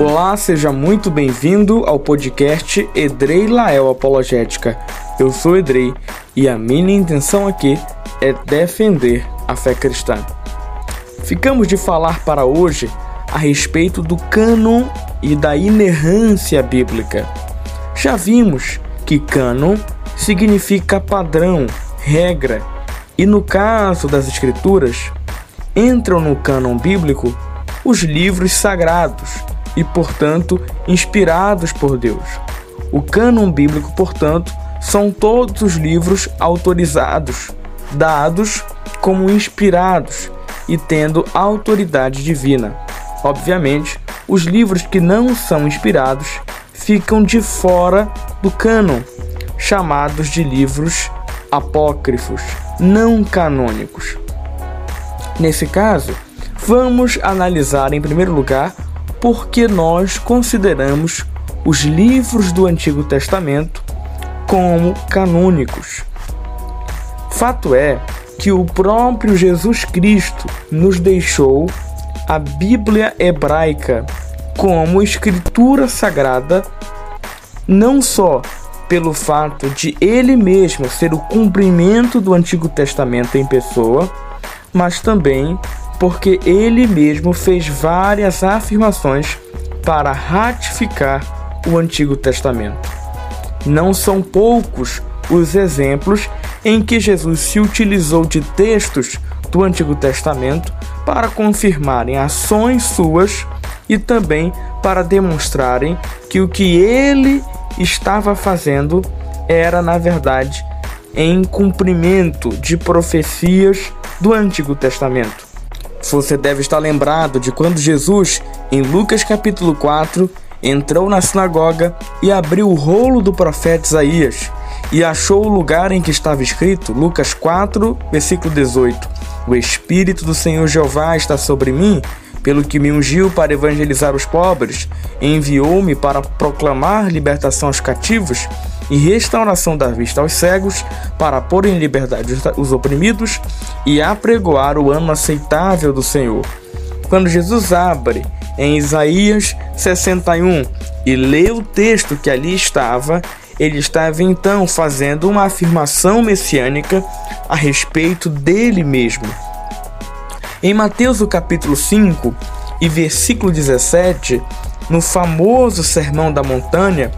Olá, seja muito bem-vindo ao podcast Edrei Lael Apologética. Eu sou Edrei e a minha intenção aqui é defender a fé cristã. Ficamos de falar para hoje a respeito do cânon e da inerrância bíblica. Já vimos que cânon significa padrão, regra, e no caso das Escrituras, entram no cânon bíblico os livros sagrados e, portanto, inspirados por Deus. O cânon bíblico, portanto, são todos os livros autorizados, dados como inspirados e tendo autoridade divina. Obviamente, os livros que não são inspirados ficam de fora do cânon, chamados de livros apócrifos, não canônicos. Nesse caso, vamos analisar em primeiro lugar porque nós consideramos os livros do Antigo Testamento como canônicos. Fato é que o próprio Jesus Cristo nos deixou a Bíblia hebraica como escritura sagrada, não só pelo fato de ele mesmo ser o cumprimento do Antigo Testamento em pessoa, mas também porque ele mesmo fez várias afirmações para ratificar o Antigo Testamento. Não são poucos os exemplos em que Jesus se utilizou de textos do Antigo Testamento para confirmarem ações suas e também para demonstrarem que o que ele estava fazendo era, na verdade, em cumprimento de profecias do Antigo Testamento. Você deve estar lembrado de quando Jesus, em Lucas capítulo 4, entrou na sinagoga e abriu o rolo do profeta Isaías e achou o lugar em que estava escrito, Lucas 4, versículo 18: O Espírito do Senhor Jeová está sobre mim, pelo que me ungiu para evangelizar os pobres, enviou-me para proclamar libertação aos cativos e restauração da vista aos cegos, para pôr em liberdade os oprimidos e apregoar o ano aceitável do Senhor. Quando Jesus abre em Isaías 61 e lê o texto que ali estava, ele estava então fazendo uma afirmação messiânica a respeito dele mesmo. Em Mateus, o capítulo 5 e versículo 17, no famoso Sermão da Montanha,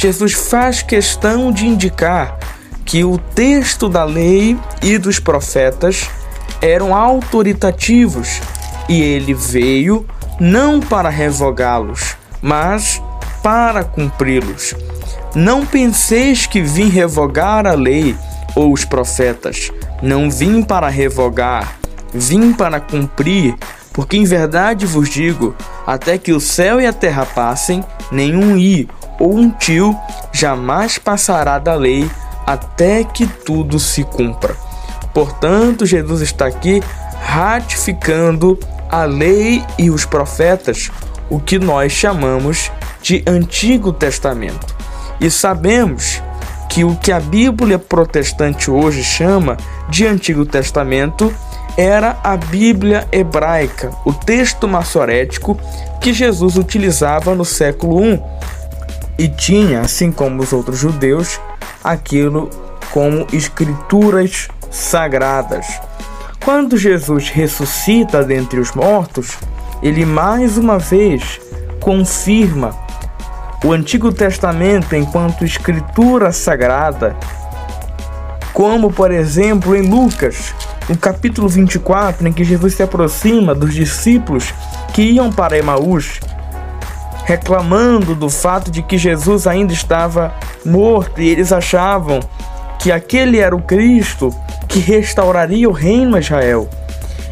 Jesus faz questão de indicar que o texto da lei e dos profetas eram autoritativos e ele veio não para revogá-los, mas para cumpri-los. Não penseis que vim revogar a lei ou os profetas. Não vim para revogar, vim para cumprir, porque em verdade vos digo: até que o céu e a terra passem, nenhum i ou um tio jamais passará da lei até que tudo se cumpra. Portanto, Jesus está aqui ratificando a lei e os profetas, o que nós chamamos de Antigo Testamento. E sabemos que o que a Bíblia protestante hoje chama de Antigo Testamento era a Bíblia hebraica, o texto maçorético que Jesus utilizava no século I e tinha, assim como os outros judeus, aquilo como escrituras sagradas. Quando Jesus ressuscita dentre os mortos, ele mais uma vez confirma o Antigo Testamento enquanto escritura sagrada, como por exemplo em Lucas, no capítulo 24, em que Jesus se aproxima dos discípulos que iam para Emaús reclamando do fato de que Jesus ainda estava morto e eles achavam que aquele era o Cristo que restauraria o reino a Israel.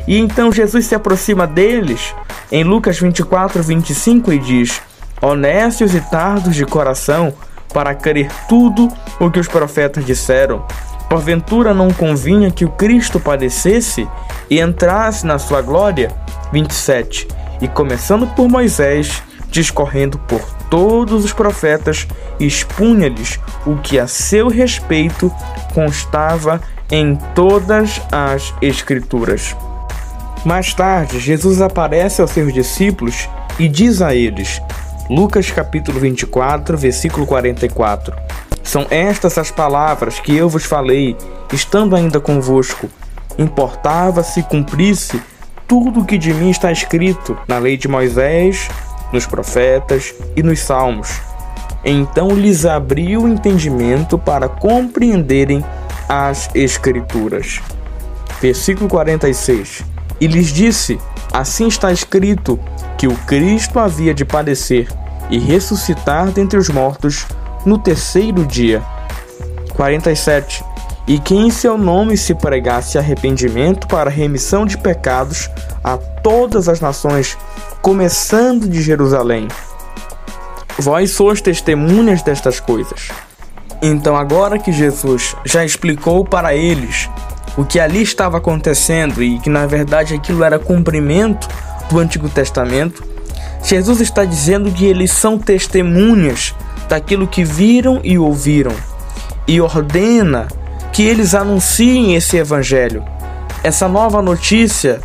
E então Jesus se aproxima deles em Lucas 24, 25 e diz: Honestos e tardos de coração, para crer tudo o que os profetas disseram. Porventura não convinha que o Cristo padecesse e entrasse na sua glória? 27. E começando por Moisés discorrendo por todos os profetas, expunha-lhes o que a seu respeito constava em todas as Escrituras. Mais tarde, Jesus aparece aos seus discípulos e diz a eles: Lucas capítulo 24, versículo 44. São estas as palavras que eu vos falei, estando ainda convosco. Importava se cumprisse tudo o que de mim está escrito na lei de Moisés, nos profetas e nos salmos. Então lhes abriu o entendimento para compreenderem as Escrituras. Versículo 46. E lhes disse: Assim está escrito que o Cristo havia de padecer e ressuscitar dentre os mortos no terceiro dia. 47. E que em seu nome se pregasse arrependimento para remissão de pecados a todas as nações, começando de Jerusalém. Vós sois testemunhas destas coisas. Então, agora que Jesus já explicou para eles o que ali estava acontecendo e que na verdade aquilo era cumprimento do Antigo Testamento, Jesus está dizendo que eles são testemunhas daquilo que viram e ouviram e ordena que eles anunciem esse evangelho, essa nova notícia,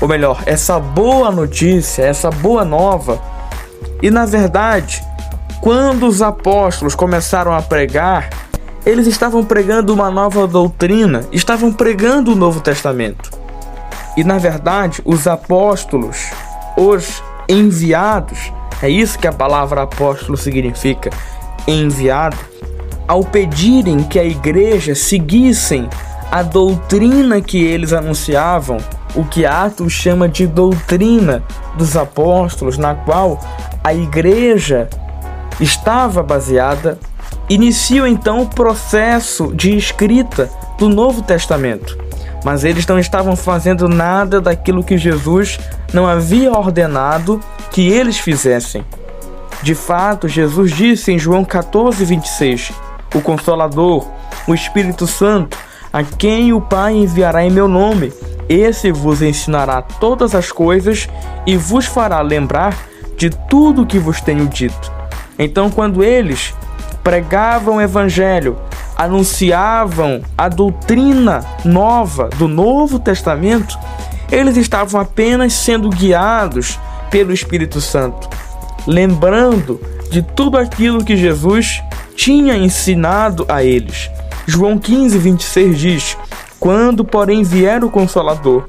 ou melhor, essa boa notícia, essa boa nova. E na verdade, quando os apóstolos começaram a pregar, eles estavam pregando uma nova doutrina, estavam pregando o Novo Testamento. E na verdade, os apóstolos, os enviados, é isso que a palavra apóstolo significa, enviado, ao pedirem que a igreja seguissem a doutrina que eles anunciavam, o que Atos chama de doutrina dos apóstolos, na qual a igreja estava baseada, iniciam então o processo de escrita do Novo Testamento. Mas eles não estavam fazendo nada daquilo que Jesus não havia ordenado que eles fizessem. De fato, Jesus disse em João 14, 26: O Consolador, o Espírito Santo, a quem o Pai enviará em meu nome, esse vos ensinará todas as coisas e vos fará lembrar de tudo o que vos tenho dito. Então, quando eles pregavam o Evangelho, anunciavam a doutrina nova do Novo Testamento, eles estavam apenas sendo guiados pelo Espírito Santo, lembrando de tudo aquilo que Jesus tinha ensinado a eles. João 15, 26 diz: Quando, porém, vier o Consolador,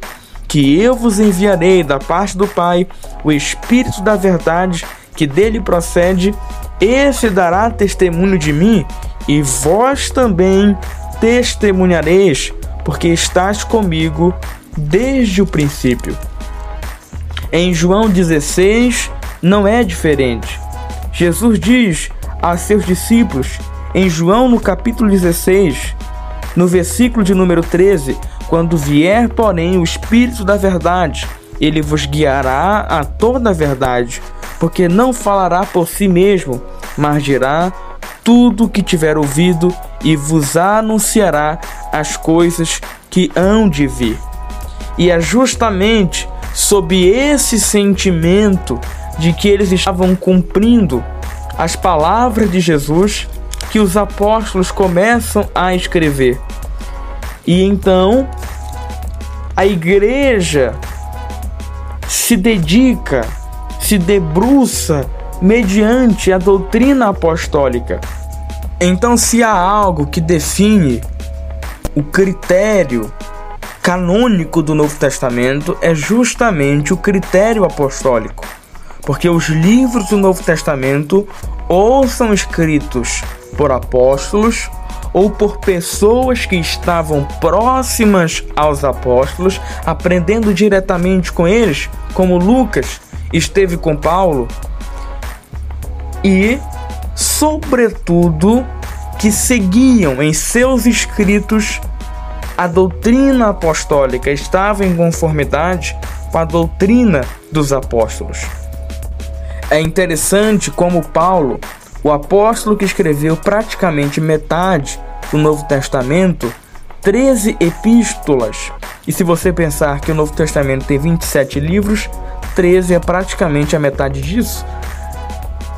que eu vos enviarei da parte do Pai, o Espírito da Verdade, que dele procede, esse dará testemunho de mim, e vós também testemunhareis, porque estás comigo desde o princípio. Em João 16 não é diferente. Jesus diz a seus discípulos, em João no capítulo 16, no versículo de número 13: Quando vier, porém, o Espírito da Verdade, ele vos guiará a toda a verdade porque não falará por si mesmo, mas dirá tudo o que tiver ouvido e vos anunciará as coisas que hão de vir. E é justamente sob esse sentimento de que eles estavam cumprindo as palavras de Jesus que os apóstolos começam a escrever. E então a igreja se dedica se debruça mediante a doutrina apostólica. Então, se há algo que define o critério canônico do Novo Testamento, é justamente o critério apostólico. Porque os livros do Novo Testamento ou são escritos por apóstolos ou por pessoas que estavam próximas aos apóstolos, aprendendo diretamente com eles, como Lucas, esteve com Paulo e, sobretudo, que seguiam em seus escritos a doutrina apostólica, estava em conformidade com a doutrina dos apóstolos. É interessante como Paulo, o apóstolo que escreveu praticamente metade do Novo Testamento, 13 epístolas. E se você pensar que o Novo Testamento tem 27 livros, 13 é praticamente a metade disso,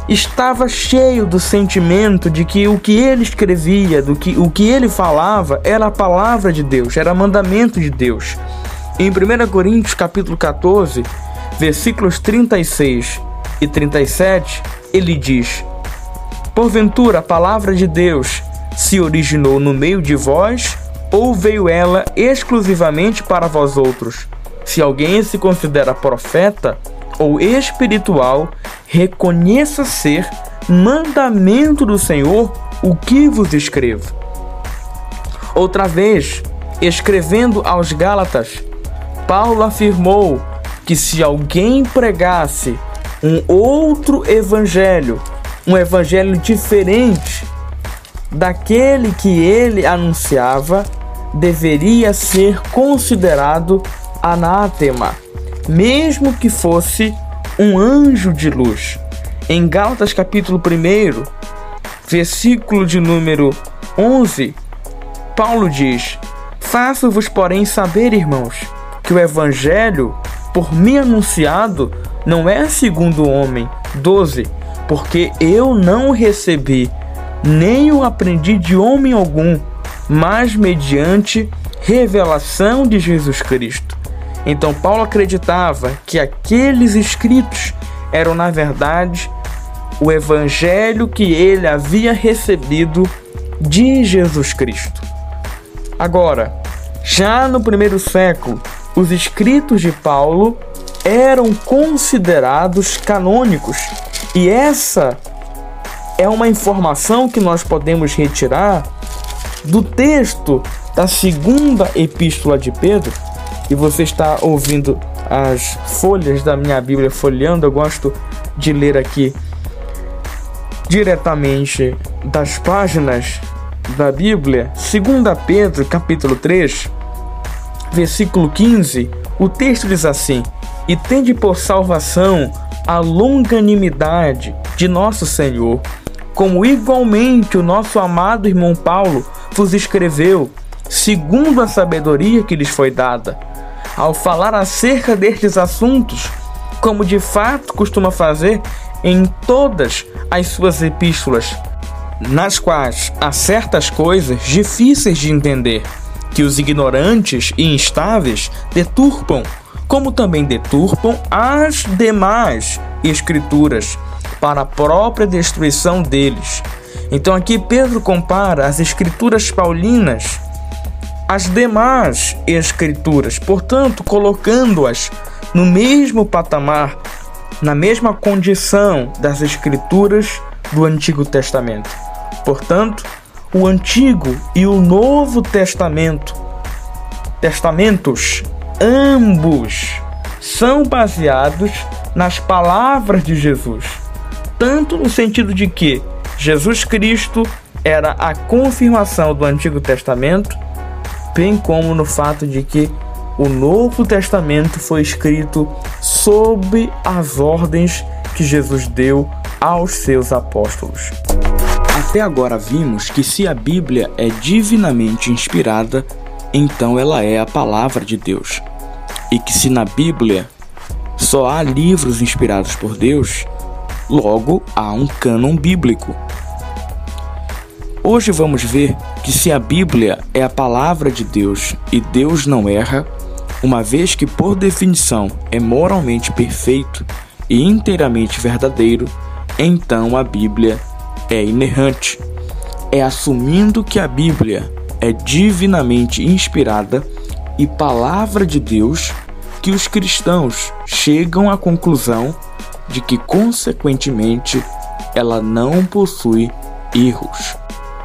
estava cheio do sentimento de que o que ele escrevia, do que o que ele falava era a palavra de Deus, era mandamento de Deus. Em 1 Coríntios capítulo 14, versículos 36 e 37, ele diz: Porventura a palavra de Deus se originou no meio de vós, ou veio ela exclusivamente para vós outros? Se alguém se considera profeta ou espiritual, reconheça ser mandamento do Senhor o que vos escrevo. Outra vez, escrevendo aos Gálatas, Paulo afirmou que se alguém pregasse um outro evangelho, um evangelho diferente daquele que ele anunciava, deveria ser considerado anátema, mesmo que fosse um anjo de luz. Em Gálatas capítulo 1, versículo de número 11, Paulo diz: Faço-vos, porém, saber, irmãos, que o evangelho por mim anunciado não é segundo o homem. 12. Porque eu não recebi, nem o aprendi de homem algum, mas mediante revelação de Jesus Cristo. Então Paulo acreditava que aqueles escritos eram na verdade o evangelho que ele havia recebido de Jesus Cristo. Agora, já no primeiro século, os escritos de Paulo eram considerados canônicos, e essa é uma informação que nós podemos retirar do texto da segunda epístola de Pedro, e você está ouvindo as folhas da minha Bíblia folheando, eu gosto de ler aqui diretamente das páginas da Bíblia, 2 Pedro, capítulo 3, versículo 15, o texto diz assim: E tende por salvação a longanimidade de nosso Senhor, como igualmente o nosso amado irmão Paulo vos escreveu, segundo a sabedoria que lhes foi dada. Ao falar acerca destes assuntos, como de fato costuma fazer em todas as suas epístolas, nas quais há certas coisas difíceis de entender, que os ignorantes e instáveis deturpam, como também deturpam as demais escrituras, para a própria destruição deles. Então aqui Pedro compara as escrituras paulinas as demais escrituras, portanto, colocando-as no mesmo patamar, na mesma condição das escrituras do Antigo Testamento. Portanto, o Antigo e o Novo Testamento, testamentos, ambos são baseados nas palavras de Jesus, tanto no sentido de que Jesus Cristo era a confirmação do Antigo Testamento bem como no fato de que o Novo Testamento foi escrito sob as ordens que Jesus deu aos seus apóstolos. Até agora vimos que se a Bíblia é divinamente inspirada, então ela é a palavra de Deus. E que se na Bíblia só há livros inspirados por Deus, logo há um cânon bíblico. Hoje vamos ver que se a Bíblia é a palavra de Deus e Deus não erra, uma vez que por definição é moralmente perfeito e inteiramente verdadeiro, então a Bíblia é inerrante. É assumindo que a Bíblia é divinamente inspirada e palavra de Deus que os cristãos chegam à conclusão de que, consequentemente, ela não possui erros.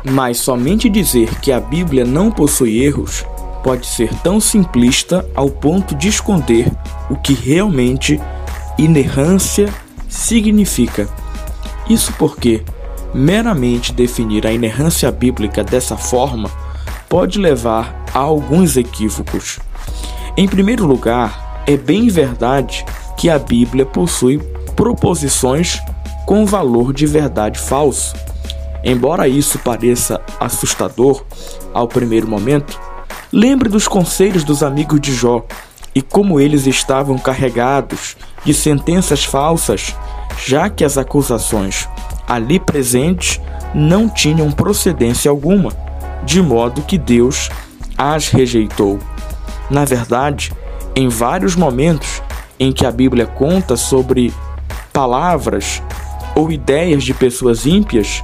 Mas somente dizer que a Bíblia não possui erros pode ser tão simplista ao ponto de esconder o que realmente inerrância significa. Isso porque meramente definir a inerrância bíblica dessa forma pode levar a alguns equívocos. Em primeiro lugar, é bem verdade que a Bíblia possui proposições com valor de verdade falso. Embora isso pareça assustador ao primeiro momento, lembre dos conselhos dos amigos de Jó e como eles estavam carregados de sentenças falsas, já que as acusações ali presentes não tinham procedência alguma, de modo que Deus as rejeitou. Na verdade, em vários momentos em que a Bíblia conta sobre palavras ou ideias de pessoas ímpias,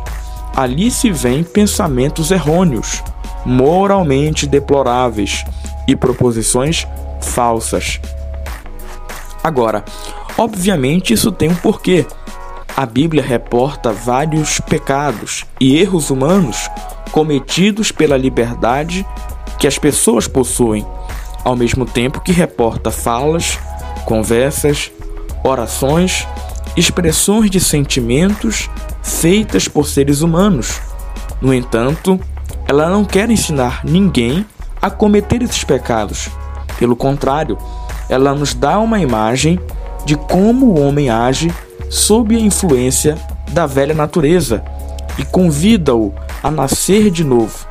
ali se vêem pensamentos errôneos, moralmente deploráveis e proposições falsas. Agora, obviamente isso tem um porquê. A Bíblia reporta vários pecados e erros humanos cometidos pela liberdade que as pessoas possuem, ao mesmo tempo que reporta falas, conversas, orações, expressões de sentimentos feitas por seres humanos. No entanto, ela não quer ensinar ninguém a cometer esses pecados. Pelo contrário, ela nos dá uma imagem de como o homem age sob a influência da velha natureza e convida-o a nascer de novo.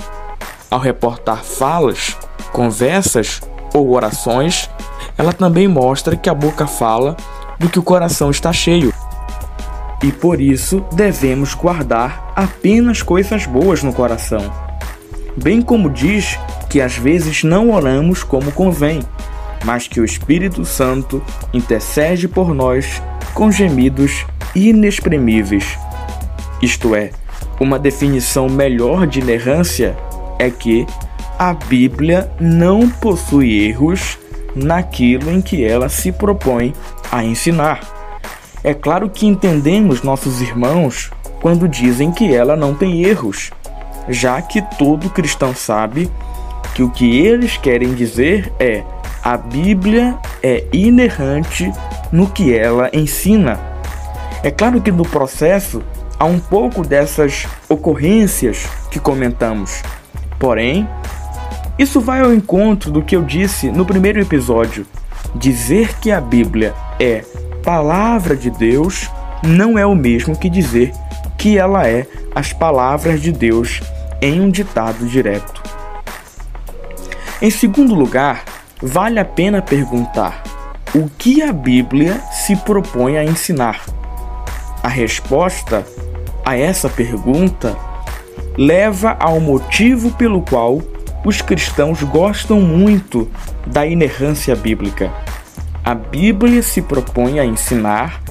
Ao reportar falas, conversas ou orações, ela também mostra que a boca fala do que o coração está cheio. E por isso devemos guardar apenas coisas boas no coração. Bem como diz que às vezes não oramos como convém, mas que o Espírito Santo intercede por nós com gemidos inexprimíveis. Isto é, uma definição melhor de inerrância é que a Bíblia não possui erros naquilo em que ela se propõe a ensinar. É claro que entendemos nossos irmãos quando dizem que ela não tem erros, já que todo cristão sabe que o que eles querem dizer é a Bíblia é inerrante no que ela ensina. É claro que no processo há um pouco dessas ocorrências que comentamos. Porém, isso vai ao encontro do que eu disse no primeiro episódio. Dizer que a Bíblia é palavra de Deus não é o mesmo que dizer que ela é as palavras de Deus em um ditado direto. Em segundo lugar, vale a pena perguntar: o que a Bíblia se propõe a ensinar? A resposta a essa pergunta leva ao motivo pelo qual os cristãos gostam muito da inerrância bíblica. A Bíblia se propõe a ensinar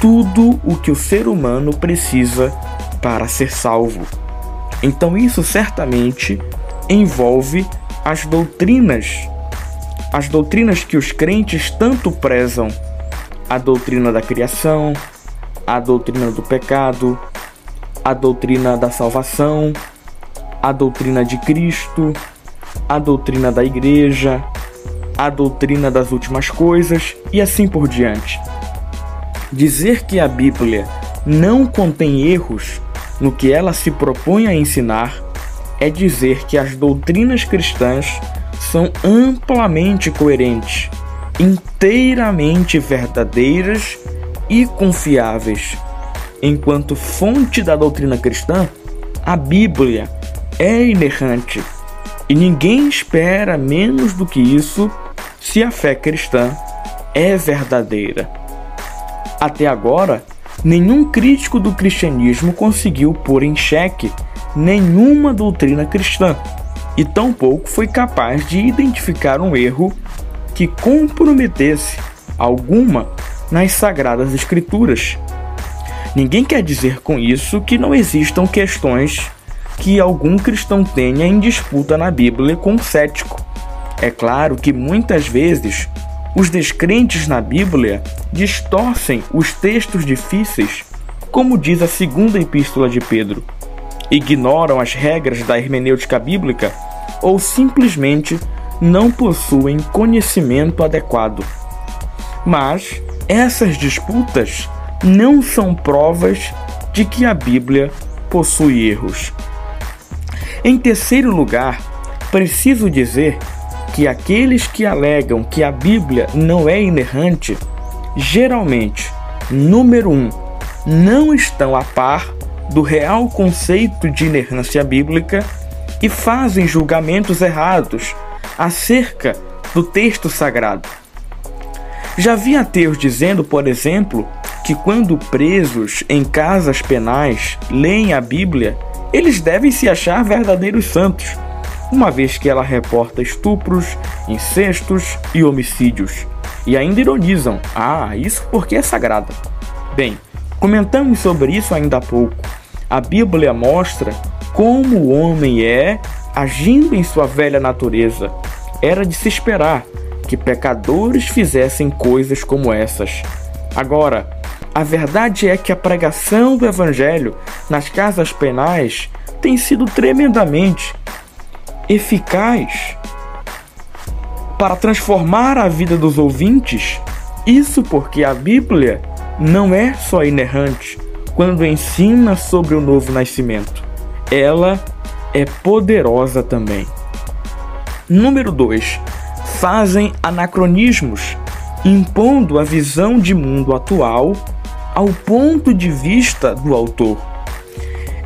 tudo o que o ser humano precisa para ser salvo. Então, isso certamente envolve as doutrinas as doutrinas que os crentes tanto prezam, a doutrina da criação, a doutrina do pecado, a doutrina da salvação, a doutrina de Cristo, a doutrina da igreja, a doutrina das últimas coisas e assim por diante. Dizer que a Bíblia não contém erros no que ela se propõe a ensinar é dizer que as doutrinas cristãs são amplamente coerentes, inteiramente verdadeiras e confiáveis. Enquanto fonte da doutrina cristã, a Bíblia é inerrante e ninguém espera menos do que isso se a fé cristã é verdadeira. Até agora, nenhum crítico do cristianismo conseguiu pôr em xeque nenhuma doutrina cristã e tampouco foi capaz de identificar um erro que comprometesse alguma nas Sagradas Escrituras. Ninguém quer dizer com isso que não existam questões que algum cristão tenha em disputa na Bíblia com o cético. É claro que muitas vezes os descrentes na Bíblia distorcem os textos difíceis, como diz a segunda epístola de Pedro, ignoram as regras da hermenêutica bíblica ou simplesmente não possuem conhecimento adequado. Mas essas disputas não são provas de que a Bíblia possui erros. Em terceiro lugar, preciso dizer que aqueles que alegam que a Bíblia não é inerrante, geralmente, número um, não estão a par do real conceito de inerrância bíblica e fazem julgamentos errados acerca do texto sagrado. Já vi ateus dizendo, por exemplo, que quando presos em casas penais leem a Bíblia, eles devem se achar verdadeiros santos, uma vez que ela reporta estupros, incestos e homicídios. E ainda ironizam: ah, isso porque é sagrada. Bem, comentamos sobre isso ainda há pouco. A Bíblia mostra como o homem é agindo em sua velha natureza. Era de se esperar que pecadores fizessem coisas como essas. Agora, a verdade é que a pregação do Evangelho nas casas penais tem sido tremendamente eficaz para transformar a vida dos ouvintes. Isso porque a Bíblia não é só inerrante quando ensina sobre o novo nascimento, ela é poderosa também. Número 2 fazem anacronismos, impondo a visão de mundo atual ao ponto de vista do autor.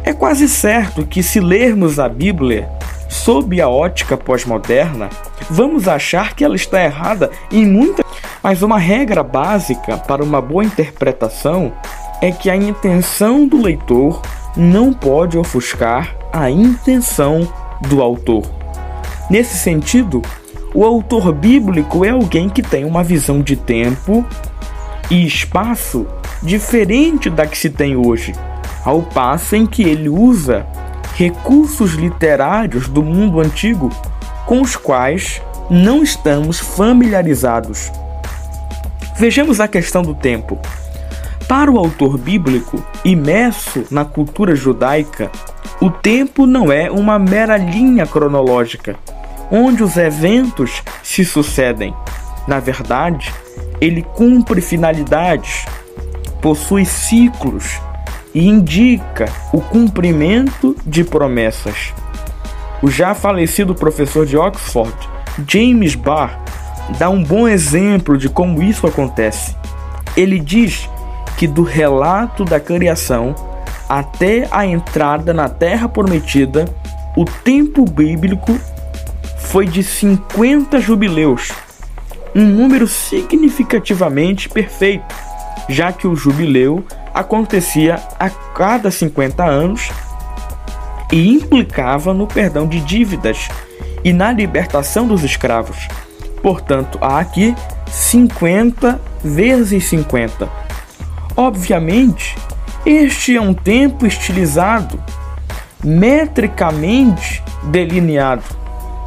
É quase certo que, se lermos a Bíblia sob a ótica pós-moderna, vamos achar que ela está errada em muitas. Mas uma regra básica para uma boa interpretação é que a intenção do leitor não pode ofuscar a intenção do autor. Nesse sentido, o autor bíblico é alguém que tem uma visão de tempo e espaço diferente da que se tem hoje, ao passo em que ele usa recursos literários do mundo antigo com os quais não estamos familiarizados. Vejamos a questão do tempo. Para o autor bíblico, imerso na cultura judaica, o tempo não é uma mera linha cronológica onde os eventos se sucedem. Na verdade, ele cumpre finalidades, possui ciclos e indica o cumprimento de promessas. O já falecido professor de Oxford, James Barr, dá um bom exemplo de como isso acontece. Ele diz que do relato da criação até a entrada na terra prometida, o tempo bíblico foi de 50 jubileus, um número significativamente perfeito, já que o jubileu acontecia a cada 50 anos e implicava no perdão de dívidas e na libertação dos escravos. Portanto, há aqui 50 vezes 50. Obviamente, este é um tempo estilizado, metricamente delineado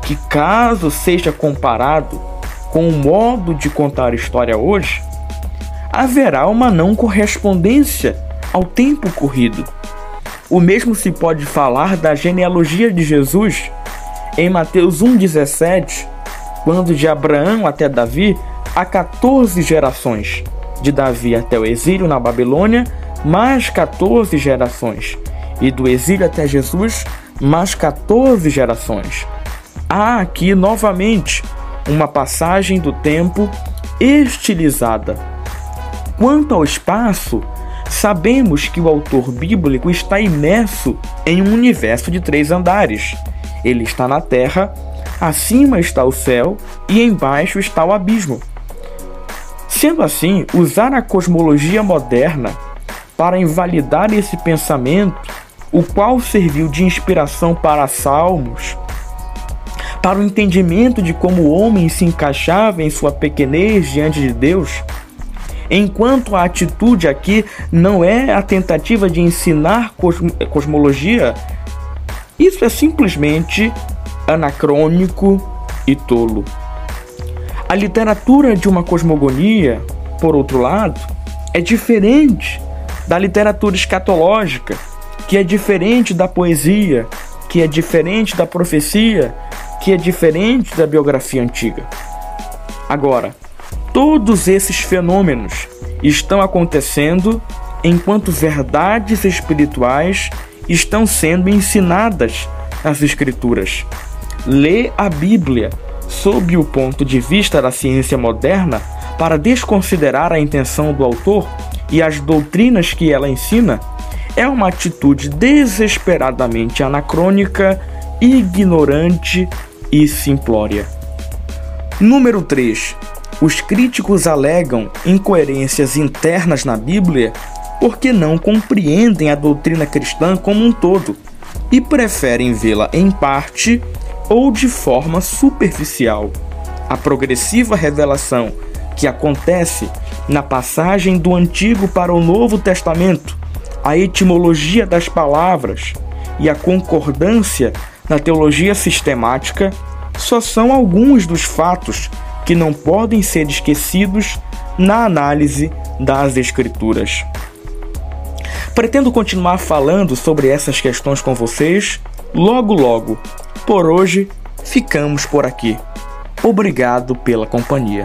que, caso seja comparado com o modo de contar história hoje, haverá uma não correspondência ao tempo corrido. O mesmo se pode falar da genealogia de Jesus em Mateus 1,17, quando de Abraão até Davi há 14 gerações, de Davi até o exílio na Babilônia, mais 14 gerações, e do exílio até Jesus, mais 14 gerações há aqui novamente uma passagem do tempo estilizada. Quanto ao espaço, sabemos que o autor bíblico está imerso em um universo de três andares. Ele está na terra, acima está o céu e embaixo está o abismo. Sendo assim, usar a cosmologia moderna para invalidar esse pensamento, o qual serviu de inspiração para Salmos, para o entendimento de como o homem se encaixava em sua pequenez diante de Deus, enquanto a atitude aqui não é a tentativa de ensinar cosmologia, isso é simplesmente anacrônico e tolo. A literatura de uma cosmogonia, por outro lado, é diferente da literatura escatológica, que é diferente da poesia, que é diferente da profecia, que é diferente da biografia antiga. Agora, todos esses fenômenos estão acontecendo enquanto verdades espirituais estão sendo ensinadas nas Escrituras. Lê a Bíblia sob o ponto de vista da ciência moderna para desconsiderar a intenção do autor e as doutrinas que ela ensina é uma atitude desesperadamente anacrônica, ignorante e simplória. Número 3. Os críticos alegam incoerências internas na Bíblia porque não compreendem a doutrina cristã como um todo e preferem vê-la em parte ou de forma superficial. A progressiva revelação que acontece na passagem do Antigo para o Novo Testamento, a etimologia das palavras e a concordância na teologia sistemática só são alguns dos fatos que não podem ser esquecidos na análise das Escrituras. Pretendo continuar falando sobre essas questões com vocês logo logo. Por hoje, ficamos por aqui. Obrigado pela companhia.